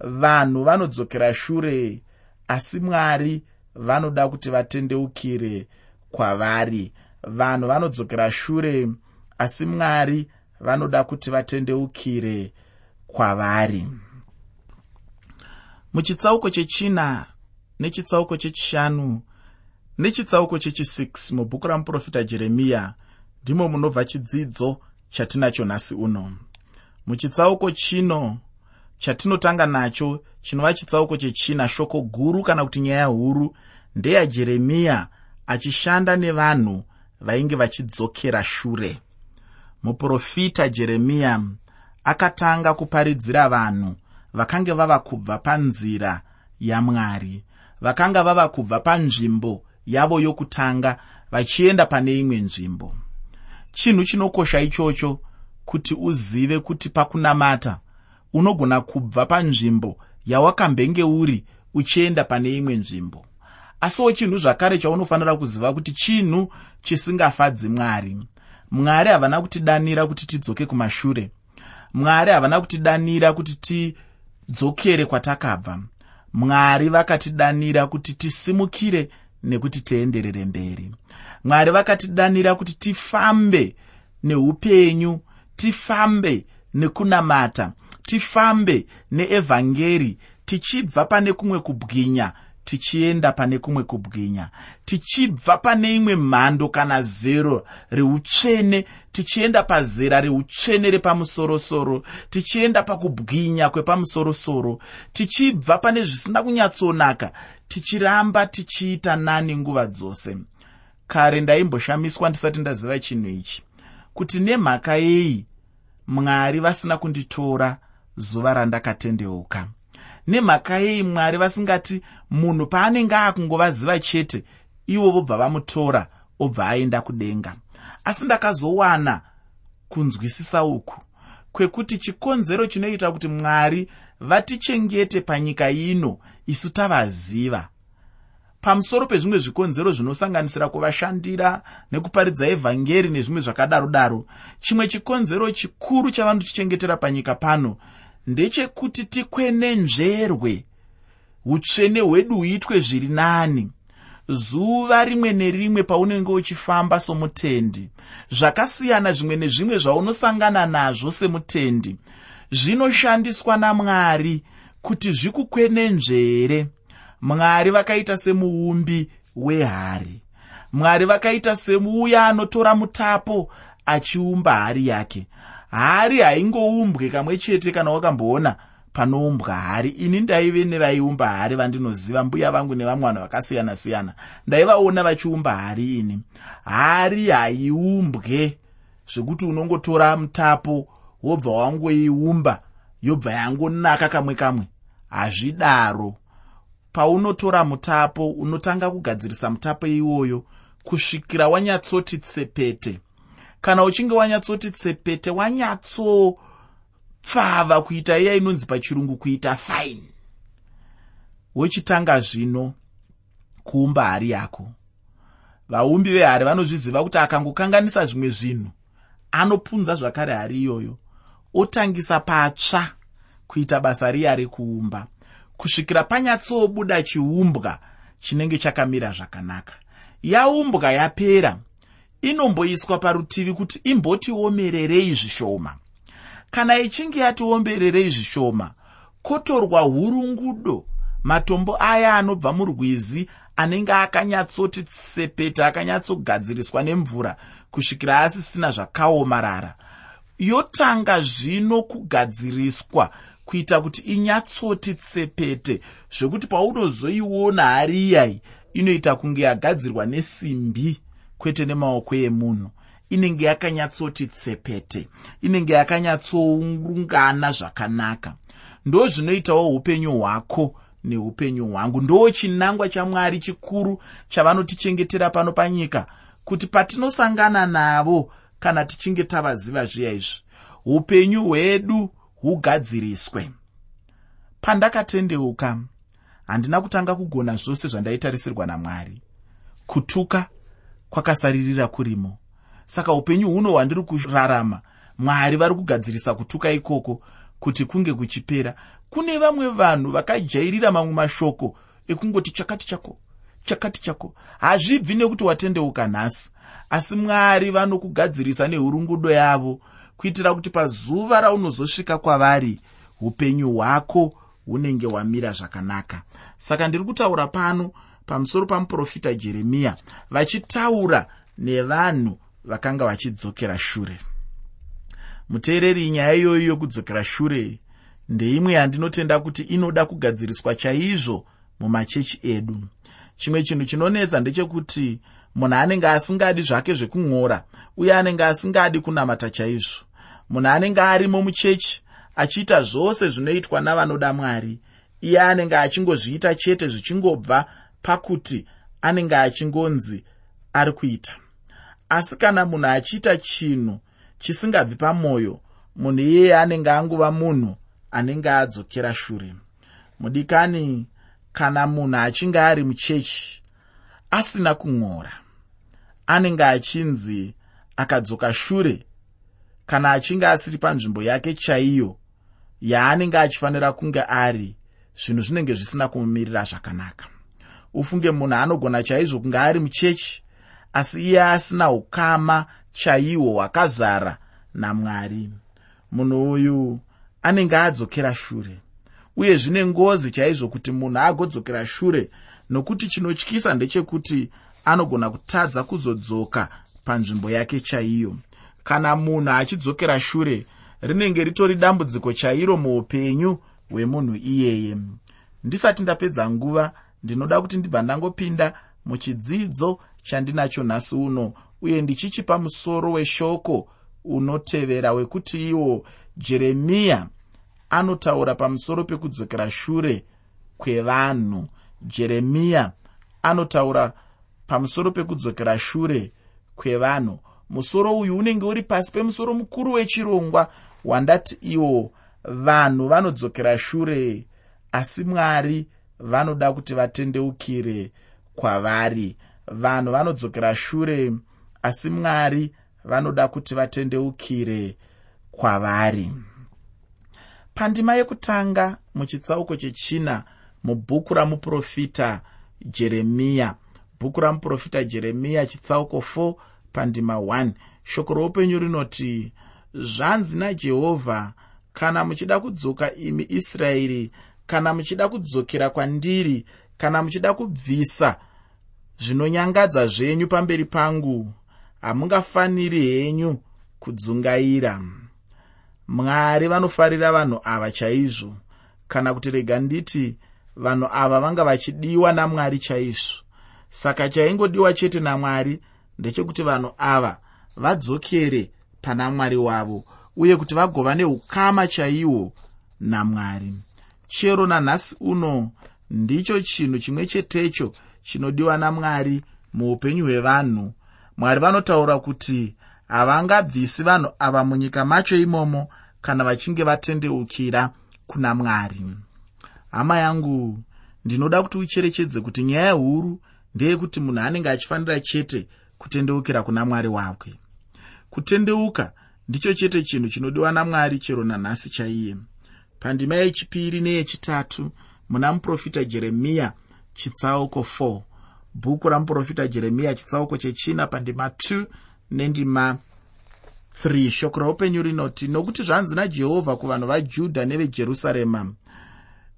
vanhu vanodzokera shure asi mwari vanoda kuti vatendeukire kwavari. Vanhu vanodzokera shure asi mwari vanoda kuti vatendeukire kwavari. Muchitsauko chechina nechitsauko chechishanu nechitsauko chechi6 mubhuku ramuprofita jeremiya ndimo munobva chidzidzo chatinacho nhasi uno. Muchitsauko chino chatinotanga nacho chinova chitsauko chechina shoko guru kana kuti nyaya huru ndeyajeremiya achishanda nevanhu vainge vachidzokera shure. Muprofita jeremiya akatanga kuparidzira vanhu vakange vava kubva panzira yamwari vakanga vava kubva panzvimbo yavo yokutanga vachienda pane imwe nzvimbo. Chinhu chinokosha ichocho kuti uzive kuti pakunamata unogona kubva panzvimbo yawakambenge uri uchienda pane imwe nzvimbo. Asiwo chinhu zvakare chaunofanira kuziva kuti chinhu chisingafadzi mwari. Mwari havana kutidanira kuti tidzoke kumashure. Mwari havana kutidanira kuti tidzokere kwatakabva. Mwari vakatidanira kuti tisimukire nekuti teenderere mberi. Mwari vakatidanira kuti tifambe neupenyu tifambe nekunamata tifambe neevhangeri tichibva pane kumwe kubwinya tichienda pane kumwe kubwinya. Tichibva pane imwe mhando kana zero reutsvene tichienda pazera reutsvene repamusorosoro tichienda pakubwinya kwepamusorosoro. Tichibva pane zvisina kunyatsonaka tichiramba tichiita nani nguva dzose. Kare ndaimboshamiswa ndisati ndaziva chinhu ichi kuti nemhaka yei mwari vasina kunditora zuva randakatendeuka. Nemhaka yei mwari vasingati munhu paanenge akungovaziva chete ivo vobva vamutora obva aenda kudenga. Asi ndakazowana kunzwisisa uku kwekuti chikonzero chinoita kuti mwari vatichengete panyika ino isu tavaziva. Pamusoro pezvimwe zvikonzero zvinosanganisira kuvashandira nekuparidza evhangeri nezvimwe zvakadaro daro chimwe chikonzero chikuru chavanotichengetera panyika pano ndechekuti tikwenenzverwe utsvene hwedu huitwe zviri nani. Zuva rimwe nerimwe paunenge uchifamba somutendi zvakasiyana zvimwe nezvimwe zvaunosangana nazvo semutendi zvinoshandiswa namwari kuti zvikukwenenzvere mwari vakaita semuumbi wehari. Mwari vakaita semuuya anotora mutapo achiumba hari yake hari haingoumbwe kamwe chete kana wakamboona panoumbwa. Hari ini ndaive nevaiumba hari vandinoziva mbuya vangu nevamwe vanhu vakasiyana-siyana. Ndaivaona vachiumba hari ini. Hari haiumbwe zvekuti unongotora mutapo wobva wangoiumba yobva yangonaka kamwe kamwe. Hazvidaro. Paunotora mutapo unotanga kugadzirisa mutapo iwoyo kusvikira wanyatsoti tsepete kana uchinge wanyatsoti tsepete wanyatsopfava kuita iya inonzi pachirungu kuita fine. Wochitanga zvino kuumba hari yako. Vaumbi vehari vanozviziva kuti akangokanganisa zvimwe zvinhu anopunza zvakare hari iyoyo. Otangisa patsva kuita basa riya rekuumba. Kusvikira panyatsobuda chiumbwa chinenge chakamira zvakanaka. Yaumbwa yapera inomboiswa parutivi kuti imbotiomererei zvishoma. Kana ichinge yatiombererei zvishoma kotorwa hurungudo. Matombo aya anobva murwizi anenge akanyatsoti tsepeta akanyatsogadziriswa nemvura kusvikira asisina zvakaomarara. Yotanga zvino kugadziriswa kuita kuti inyatsoti tsepete zvekuti paunozoiona hari iyai inoita kunge yagadzirwa nesimbi kwete nemaoko emunhu. Inenge yakanyatsoti tsepete inenge yakanyatsoungana zvakanaka. Ndo zvinoitawo upenyu hwako neupenyu hwangu. Ndo chinangwa chamwari chikuru chavanotichengetera pano panyika kuti patinosangana navo kana tichinge tavaziva zviya izvi upenyu hwedu hugadziriswe. Pandakatendeuka handina kutanga kugona zvose zvandaitarisirwa namwari. Kutuka kwakasaririra kurimo. Saka upenyu huno hwandiri kurarama mwari vari kugadzirisa kutuka ikoko kuti kunge kuchipera. Kune vamwe vanhu vakajairira mamwe mashoko ekungoti chakati chako chakati chako. Hazvibvi nekuti watendeuka nhasi asi mwari vanokugadzirisa neurungudo yavo kuitira kuti pazuva raunozosvika kwavari upenyu hwako hunenge hwamira zvakanaka. Saka ndiri kutaura pano pamusoro pamuprofita jeremiya vachitaura nevanhu vakanga vachidzokera shure. Muteereri nyaya iyoyi yokudzokera shure ndeimwe yandinotenda kuti inoda kugadziriswa chaizvo mumachechi edu. Chimwe chinhu chinonetsa ndechekuti munhu anenge asingadi zvake zvekung'ora uye anenge asingadi kunamata chaizvo. Munhu anenge arimo muchechi achiita zvose zvinoitwa navanoda mwari iye anenge achingozviita chete zvichingobva pakuti anenge achingonzi ari kuita. Asi kana munhu achiita chinhu chisingabvi pamwoyo munhu iyeye anenge anguva munhu anenge adzokera shure. Mudikani kana munhu achinge ari muchechi asina kung'ora. Anenge achinzi akadzoka shure kana achinge asiri panzvimbo yake chaiyo yaanenge achifanira kunge ari zvinhu zvinenge zvisina kumumirira zvakanaka ufunge munhu anogona chaizvo kunge ari muchechi asi iye asina ukama chaihwo hwakazara namwari. Munhu uyu anenge adzokera shure uye zvine ngozi chaizvo kuti munhu agodzokera shure nokuti chinotyisa ndechekuti anogona kutadza kuzodzoka panzvimbo yake chaiyo. Kana munhu achidzokera shure rinenge ritori dambudziko chairo muupenyu hwemunhu iyeye. Ndisati ndapedza nguva ndinoda kuti ndibva ndangopinda muchidzidzo chandinacho nhasi uno uye ndichichipa musoro weshoko unotevera wekuti iwo jeremiya anotaura pamusoro pekudzokera shure kwevanhu. Jeremiya anotaura pamusoro pekudzokera shure kwevanhu. Musoro uyu unenge uri pasi pemusoro mukuru wechirongwa wandati iwo vanhu vanodzokera shure asi mwari vanoda kuti vatendeukire kwavari. Vanhu vanodzokera shure asi mwari vanoda kuti vatendeukire kwavari. Pandima yekutanga muchitsauko chechina mubhuku ramuprofita jeremiya. Bhuku ramuprofita jeremiya chitsauko 4 pandima 1 shoko roupenyu rinoti zvanzi najehovha kana muchida kudzoka imi israeri kana muchida kudzokera kwandiri kana muchida kubvisa zvinonyangadza zvenyu pamberi pangu. Hamungafaniri henyu kudzungaira. Mwari vanofarira vanhu ava chaizvo. Kana kuti rega nditi vanhu ava vanga vachidiwa namwari chaizvo. Saka chaingodiwa chete namwari ndechekuti vanhu ava vadzokere pana mwari wavo uye kuti vagova neukama chaihwo namwari chero nanhasi uno ndicho chinhu chimwe chetecho chinodiwa namwari muupenyu hwevanhu. Mwari vanotaura kuti havangabvisi vanhu ava munyika macho imomo kana vachinge vatendeukira kuna mwari. Hama yangu ndinoda kuti ucherechedze kuti nyaya huru ndeyekuti munhu anenge achifanira chete kutendeukira kuna mwari wake. Kutendeuka ndicho chete chinhu chinodiwa namwari chero nanhasi chaiye pandima yechipiri neyechitatu muna muprofita jeremiya chitsauko 4 bhuku ramuprofita jeremiya chitsauko chechina pandima 2 nendima 3 shoko raupenyu rinoti nokuti zvanzi najehovha kuvanhu vajudha nevejerusarema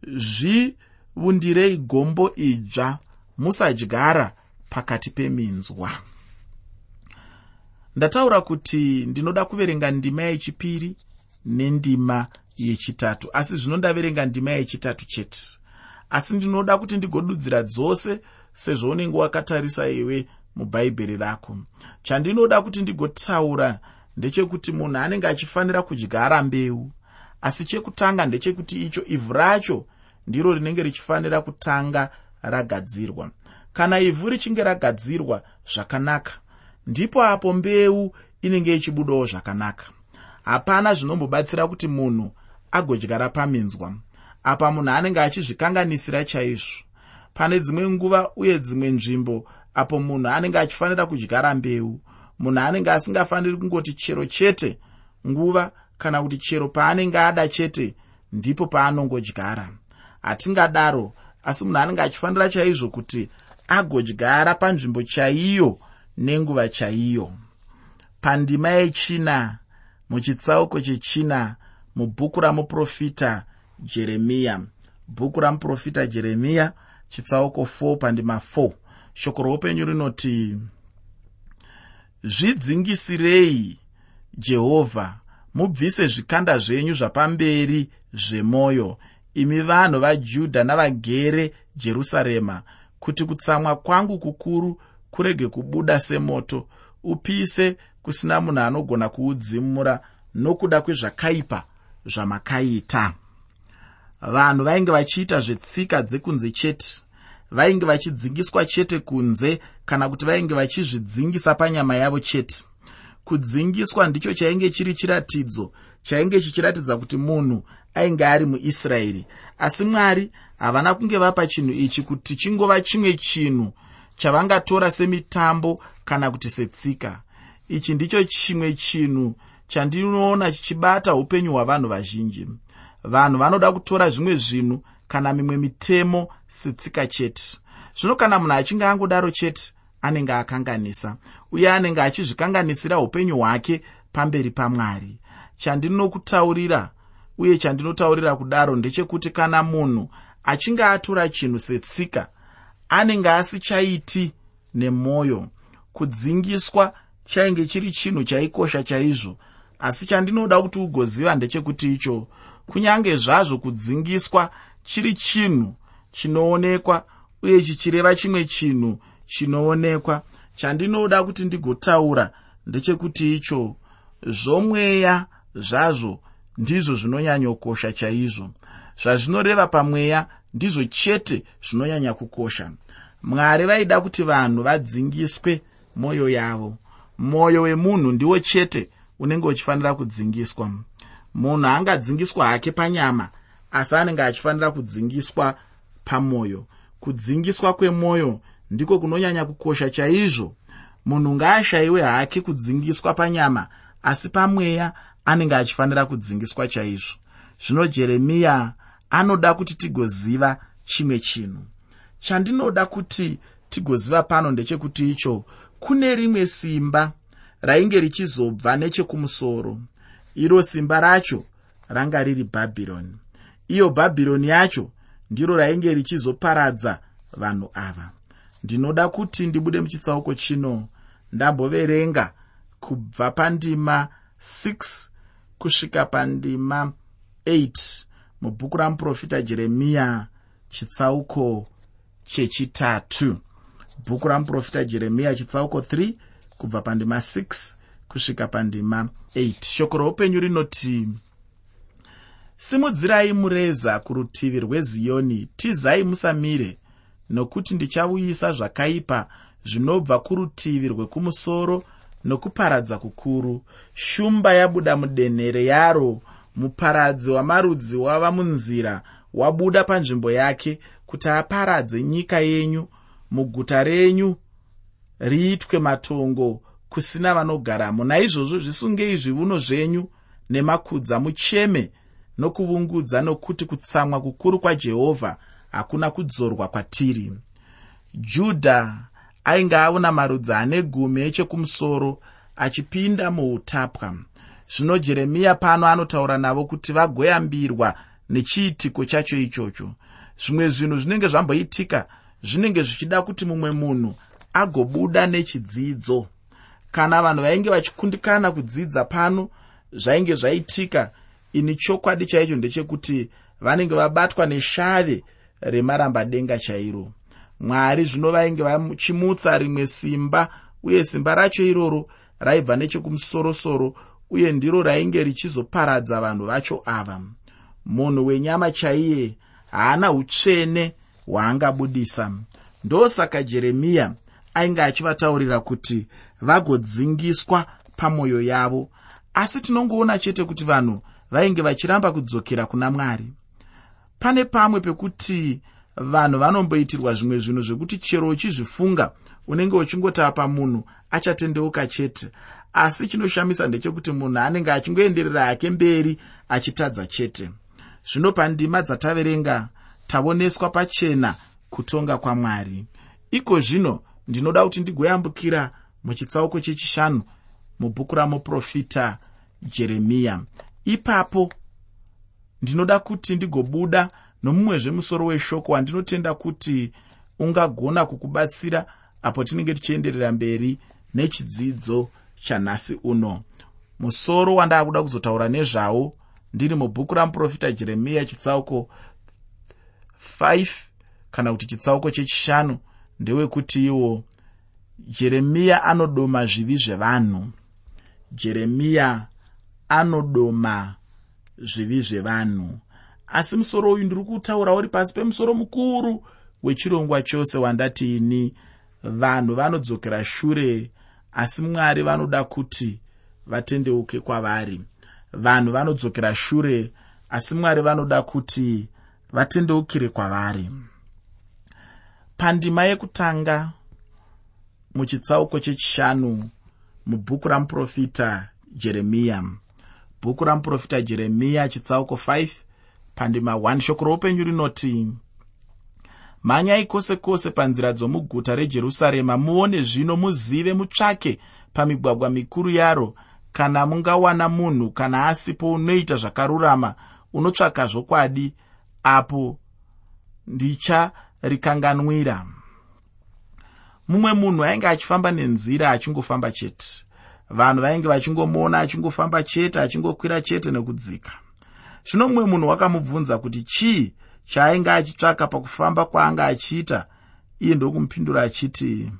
zvivundirei gombo idzva musadyara pakati peminzwa. Ndataura kuti ndinoda kuverenga ndima yechipiri nendima yechitatu. Asi zvino ndaverenga ndima yechitatu chete. Asi ndinoda kuti ndigodudzira dzose sezvo unenge wakatarisa iwe mubhaibheri rako. Chandinoda kuti ndigotaura ndechekuti munhu anenge achifanira kudyara mbeu asi chekutanga ndechekuti icho ivhu racho ndiro rinenge richifanira kutanga ragadzirwa. Kana ivhu richinge ragadzirwa zvakanaka ndipo apo mbeu inenge ichibudawo zvakanaka. Hapana zvinombobatsira kuti munhu agodyara paminzwa. Apa munhu anenge achizvikanganisira chaizvo. Pane dzimwe nguva uye dzimwe nzvimbo apo munhu anenge achifanira kudyara mbeu. Munhu anenge asingafaniri kungoti chero chete nguva kana kuti chero paanenge ada chete ndipo paanongodyara. Hatingadaro asi munhu anenge achifanira chaizvo kuti agodyara panzvimbo chaiyo nenguva chaiyo. Pandima yechina muchitsauko chechina mubhuku ramuprofita jeremiya bhuku ramuprofita jeremiya chitsauko 4 pandima 4 shoko roupenyu rinoti zvidzingisirei jehovha mubvise zvikanda zvenyu zvapamberi zvemwoyo imi vanhu vajudha navagere jerusarema kuti kutsamwa kwangu kukuru kurege kubuda semoto. Upise kusina munhu anogona kuudzimura nokuda kwezvakaipa zvamakaita. Vanhu vainge vachiita zvetsika dzekunze chete vainge vachidzingiswa chete kunze kana kuti vainge vachizvidzingisa panyama yavo chete. Kudzingiswa ndicho chainge chiri chiratidzo chainge chichiratidza kuti munhu ainge ari muisraeri. Asi mwari havana kunge vapa chinhu ichi kuti chingova chimwe chinhu chavangatora semitambo kana kuti setsika. Ichi ndicho chimwe chinhu chandinoona chichibata upenyu hwavanhu vazhinji. Vanhu vanoda kutora zvimwe zvinhu kana mimwe mitemo setsika chete. Zvino kana munhu achinge angodaro chete anenge akanganisa uye anenge achizvikanganisira upenyu hwake pamberi pamwari. Chandinokutaurira uye chandinotaurira kudaro ndechekuti kana munhu achinge atora chinhu setsika anenge asichaiti nemwoyo. Kudzingiswa chainge chiri chinhu chaikosha chaizvo asi chandinoda kuti ugoziva ndechekuti icho kunyange zvazvo kudzingiswa chiri chinhu chinoonekwa uye chichireva chimwe chinhu chinoonekwa chandinoda kuti ndigotaura ndechekuti icho zvomweya zvazvo ndizvo zvinonyanyokosha chaizvo. Zvazvinoreva pamweya ndizvo chete zvinonyanya kukosha. Mwari vaida kuti vanhu vadzingiswe mwoyo yavo. Mwoyo wemunhu ndiwo chete unenge uchifanira kudzingiswa. Munhu angadzingiswa hake panyama asi anenge achifanira kudzingiswa pamwoyo kudzingiswa kwemwoyo ndiko kunonyanya kukosha chaizvo. Munhu ngaashayiwe hake kudzingiswa panyama asi pamweya anenge achifanira kudzingiswa chaizvo. Zvino jeremiya anoda kuti tigoziva chimwe chinhu. Chandinoda kuti tigoziva pano ndechekuti icho kune rimwe simba rainge richizobva nechekumusoro. Iro simba racho ranga riri bhabhironi iyo bhabhironi yacho ndiro rainge richizoparadza vanhu ava. Ndinoda kuti ndibude muchitsauko chino. Ndamboverenga kubva pandima 6 kusvika pandima 8 mubhuku ramuprofita jeremiya chitsauko chechitatu. Bhuku ramuprofita jeremiya chitsauko 3 kubva pandima 6 kusvika pandima 8 shoko roupenyu rinoti simudzirai mureza kurutivi rweziyoni tizai musamire nokuti ndichauyisa zvakaipa zvinobva kurutivi rwekumusoro nokuparadza kukuru. Shumba yabuda mudenhere yaro muparadzi wamarudzi wava munzira wabuda panzvimbo yake kuti aparadze nyika yenyu muguta renyu riitwe matongo kusina vanogaramo. Naizvozvo zvisungei zviuno zvenyu nemakudza mucheme nokuvungudza nokuti kutsamwa kukuru kwajehovha hakuna kudzorwa kwatiri. Judha ainge aona marudzi ane gumi echekumusoro achipinda muutapwa. Zvino jeremiya pano anotaura navo kuti vagoyambirwa nechiitiko chacho ichocho. Zvimwe zvinhu zvinenge zvamboitika zvinenge zvichida kuti mumwe munhu agobuda nechidzidzo. Kana vanhu vainge vachikundikana kudzidza pano zvainge zvaitika ini chokwadi chaicho ndechekuti vanenge vabatwa neshave remarambadenga chairo. Mwari zvino vainge vachimutsa rimwe simba uye simba racho iroro raibva nechekumusorosoro uye ndiro rainge richizoparadza vanhu vacho ava. Munhu wenyama chaiye haana utsvene hwaangabudisa. Ndosaka jeremiya ainge achivataurira kuti vagodzingiswa pamwoyo yavo. Asi tinongoona chete kuti vanhu vainge vachiramba kudzokera kuna mwari. Pane pamwe pekuti vanhu vanomboitirwa zvimwe zvinhu zvekuti chero uchizvifunga unenge uchingotapa munhu achatendeuka chete. Asi chinoshamisa ndechekuti munhu anenge achingoenderera hake mberi achitadza chete. Zvino pandima dzataverenga taoneswa pachena kutonga kwamwari. Iko zvino ndinoda kuti ndigoyambukira muchitsauko chechishanu mubhuku ramuprofita jeremiya. Ipapo ndinoda kuti ndigobuda nomumwe zvemusoro weshoko wandinotenda kuti ungagona kukubatsira apo tinenge tichienderera mberi nechidzidzo chanhasi uno. Musoro wandaa kuda kuzotaura nezvawo ndiri mubhuku ramuprofita jeremiya chitsauko 5 kana kuti chitsauko chechishanu ndewekuti iwo jeremiya anodoma zvivi zvevanhu. Jeremiya anodoma zvivi zvevanhu. Asi musoro uyu ndiri kutaura uri pasi pemusoro mukuru wechirongwa chose wandati ini vanhu vanodzokera shure asi mwari vanoda kuti vatendeuke kwavari. Vanhu vanodzokera shure asi mwari vanoda kuti vatendeukire kwavari pandima yekutanga muchitsauko chechishanu mubhuku ramuprofita jeremiya. Bhuku ramuprofita jeremiya chitsauko 5 pandima 1 shoko roupenyu rinoti mhanyai kwose kwose panzira dzomuguta rejerusarema muone zvino muzive mutsvake pamigwagwa mikuru yaro. Kana mungawana munhu kana asipo unoita zvakarurama unotsvaka zvokwadi apo ndicharikanganwira mumwe munhu ainge achifamba nenzira achingofamba chete. Vanhu vainge vachingomuona achingofamba chete achingokwira chete nekudzika. Zvino mumwe munhu wakamubvunza kuti chii chaainge achitsvaka pakufamba kwaanga achiita? Iye ndokumupindura achiti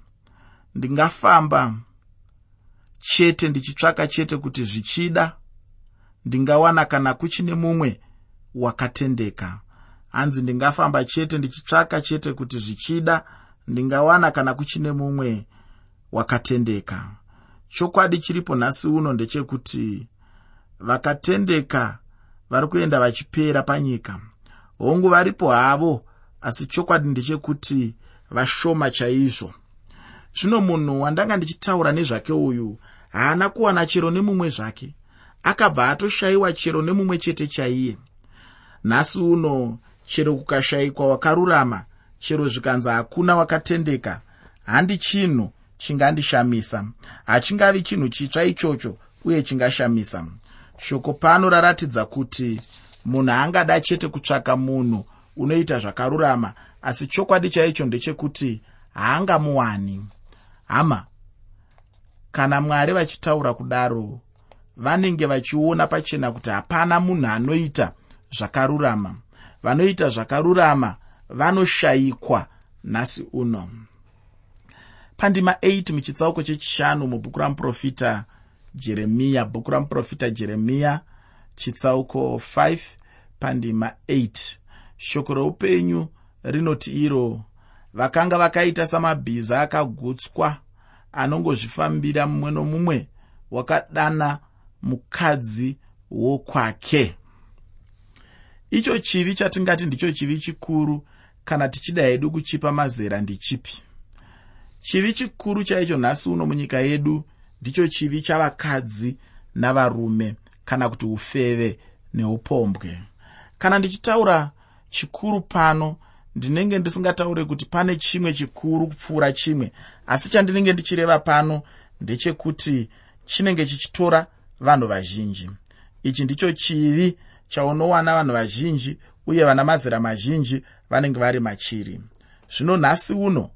ndingafamba chete ndichitsvaka chete kuti zvichida. Ndingawana kana kuchine mumwe wakatendeka hanzi ndingafamba chete ndichitsvaka chete kuti zvichida ndingawana kana kuchine mumwe wakatendeka. Chokwadi chiripo nhasi uno ndechekuti vakatendeka vari kuenda vachipera panyika. Hongu varipo havo asi chokwadi ndechekuti vashoma chaizvo. Zvino munhu wandanga ndichitaura nezvake uyu haana kuwana chero nemumwe zvake. Akabva atoshayiwa chero nemumwe chete chaiye. Nhasi uno chero kukashayikwa wakarurama chero zvikanzi hakuna wakatendeka. Handi chinhu chingandishamisa hachingavi chinhu chitsva ichocho uye chingashamisa. Shoko pano raratidza kuti munhu angada chete kutsvaka munhu unoita zvakarurama asi chokwadi chaicho ndechekuti haangamuwani. Hama kana mwari vachitaura kudaro vanenge vachiona pachena kuti hapana munhu anoita zvakarurama vanoita zvakarurama vanoshayikwa nhasi uno. Pandima 8 muchitsauko chechishanu mubhuku ramuprofita jeremiya bhuku ramuprofita jeremiya chitsauko 5 pandima 8 shoko roupenyu rinoti iro vakanga vakaita samabhiza akagutswa anongozvifambira mumwe nomumwe wakadana mukadzi wokwake icho chivi chatingati ndicho chivi chikuru kana tichida hedu kuchipa mazera ndichipi? Chivi chikuru chaicho nhasi uno munyika yedu ndicho chivi chavakadzi navarume kana kuti ufeve neupombwe. Kana ndichitaura chikuru pano ndinenge ndisingataure kuti pane chimwe chikuru kupfuura chimwe asi chandinenge ndichireva pano ndechekuti chinenge chichitora vanhu vazhinji. Ichi ndicho chivi chaunowana vanhu vazhinji uye vana mazera mazhinji vanenge vari machiri. Zvino nhasi uno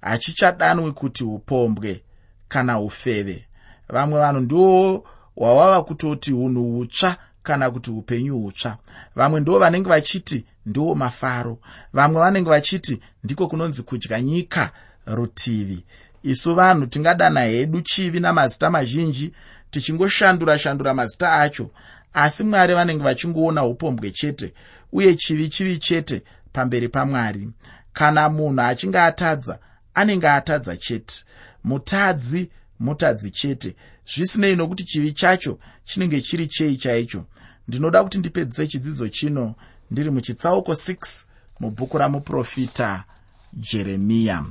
hachichadanwi kuti upombwe kana ufeve. Vamwe vanhu ndiwo hwawava kutoti unhu hutsva kana kuti upenyu hutsva vamwe ndo vanenge vachiti ndiwo mafaro. Vamwe vanenge vachiti ndiko kunonzi kudya nyika rutivi. Isu vanhu tingadana hedu chivi namazita mazhinji tichingoshandura shandura mazita acho asi mwari vanenge vachingoona upombwe chete uye chivi chivi chete pamberi pamwari. Kana munhu achinge atadza anenge atadza chete. Mutadzi mutadzi chete. Zvisinei nokuti chivi chacho chinenge chiri chei chaicho. Ndinoda kuti ndipedzise chidzidzo chino. Ndiri muchitsauko 6 mubhuku ramuprofita jeremiya.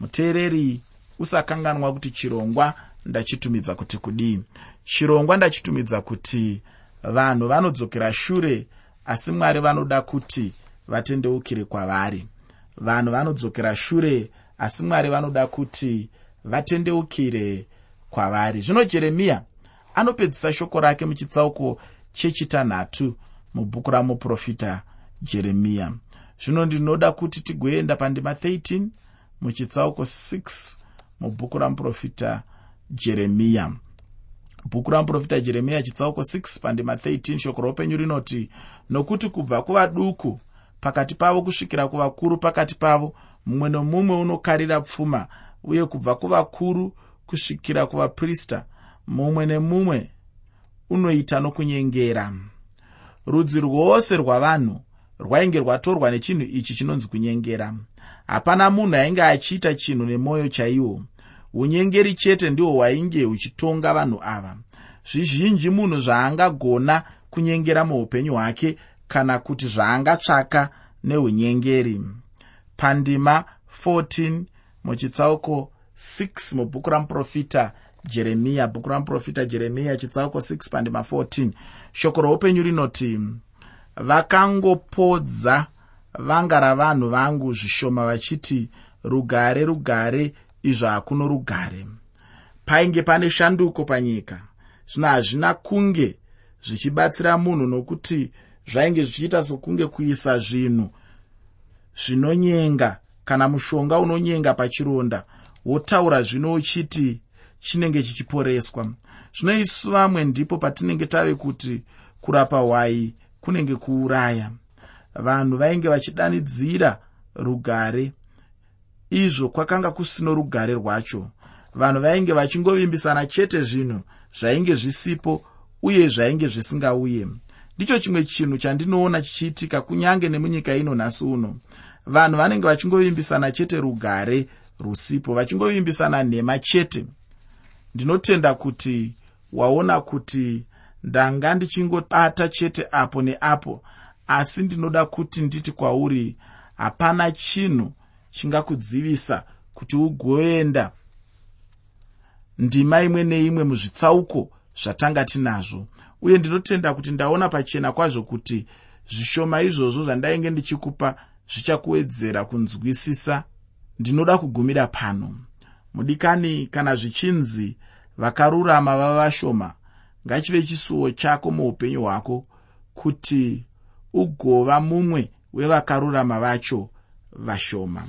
Muteereri usakanganwa kuti chirongwa ndachitumidza kuti kudii. Chirongwa ndachitumidza kuti vanhu vanodzokera shure asi mwari vanoda kuti vatendeukire kwavari. Vanhu vanodzokera shure asi mwari vanoda kuti vatendeukire kwavari. Zvino jeremiya anopedzisa shoko rake muchitsauko chechitanhatu mubhuku ramuprofita jeremiya. Zvino ndinoda kuti tigoenda pandima 13 muchitsauko 6 mubhuku ramuprofita jeremiya bhuku ramuprofita jeremiya chitsauko 6 pandima 13 shoko roupenyu rinoti nokuti kubva kuvaduku pakati pavo kusvikira kuvakuru pakati pavo mumwe nomumwe unokarira pfuma uye kubva kuvakuru kusvikira kuvaprista mumwe nemumwe unoita nokunyengera. Rudzi rwose rwavanhu rwainge rwatorwa nechinhu ichi chinonzi kunyengera. Hapana munhu ainge achiita chinhu nemwoyo chaiwo unyengeri chete ndihwo hwainge huchitonga vanhu ava. Zvizhinji munhu zvaangagona kunyengera muupenyu hwake kana kuti zvaangatsvaka neunyengeri. Pandima 14 muchitsauko 6 mubhuku ramuprofita jeremiya bhuku ramuprofita jeremiya chitsauko 6 pandima 14 shoko roupenyu rinoti vakangopodza vanga ravanhu vangu zvishoma vachiti rugare rugare izvo hakuno rugare. Painge pane shanduko panyika zvino hazvina kunge zvichibatsira munhu nokuti zvainge zvichiita sokunge kuisa zvinhu zvinonyenga kana mushonga unonyenga pachironda wotaura zvino uchiti chinenge chichiporeswa. Zvino isu vamwe ndipo patinenge tave kuti kurapa hwai kunenge kuuraya. Vanhu vainge vachidanidzira rugare izvo kwakanga kusino rugare rwacho. Vanhu vainge vachingovimbisana chete zvinhu zvainge zvisipo uye zvainge zvisingauye. Ndicho chimwe chinhu chandinoona chichiitika kunyange nemunyika ino nhasi uno. Vanhu vanenge vachingovimbisana chete rugare rusipo vachingovimbisana nhema chete. Ndinotenda kuti waona kuti ndanga ndichingobata chete apo neapo asi ndinoda kuti nditi kwauri hapana chinhu chingakudzivisa kuti ugoenda. Ndima imwe neimwe muzvitsauko zvatanga tinazvo. Uye ndinotenda kuti ndaona pachena kwazvo kuti zvishoma izvozvo zvandainge ndichikupa zvichakuwedzera kunzwisisa. Ndinoda kugumira pano. Mudikani kana zvichinzi vakarurama vavashoma ngachive chisuwo chako muupenyu hwako kuti ugova mumwe wevakarurama vacho vashoma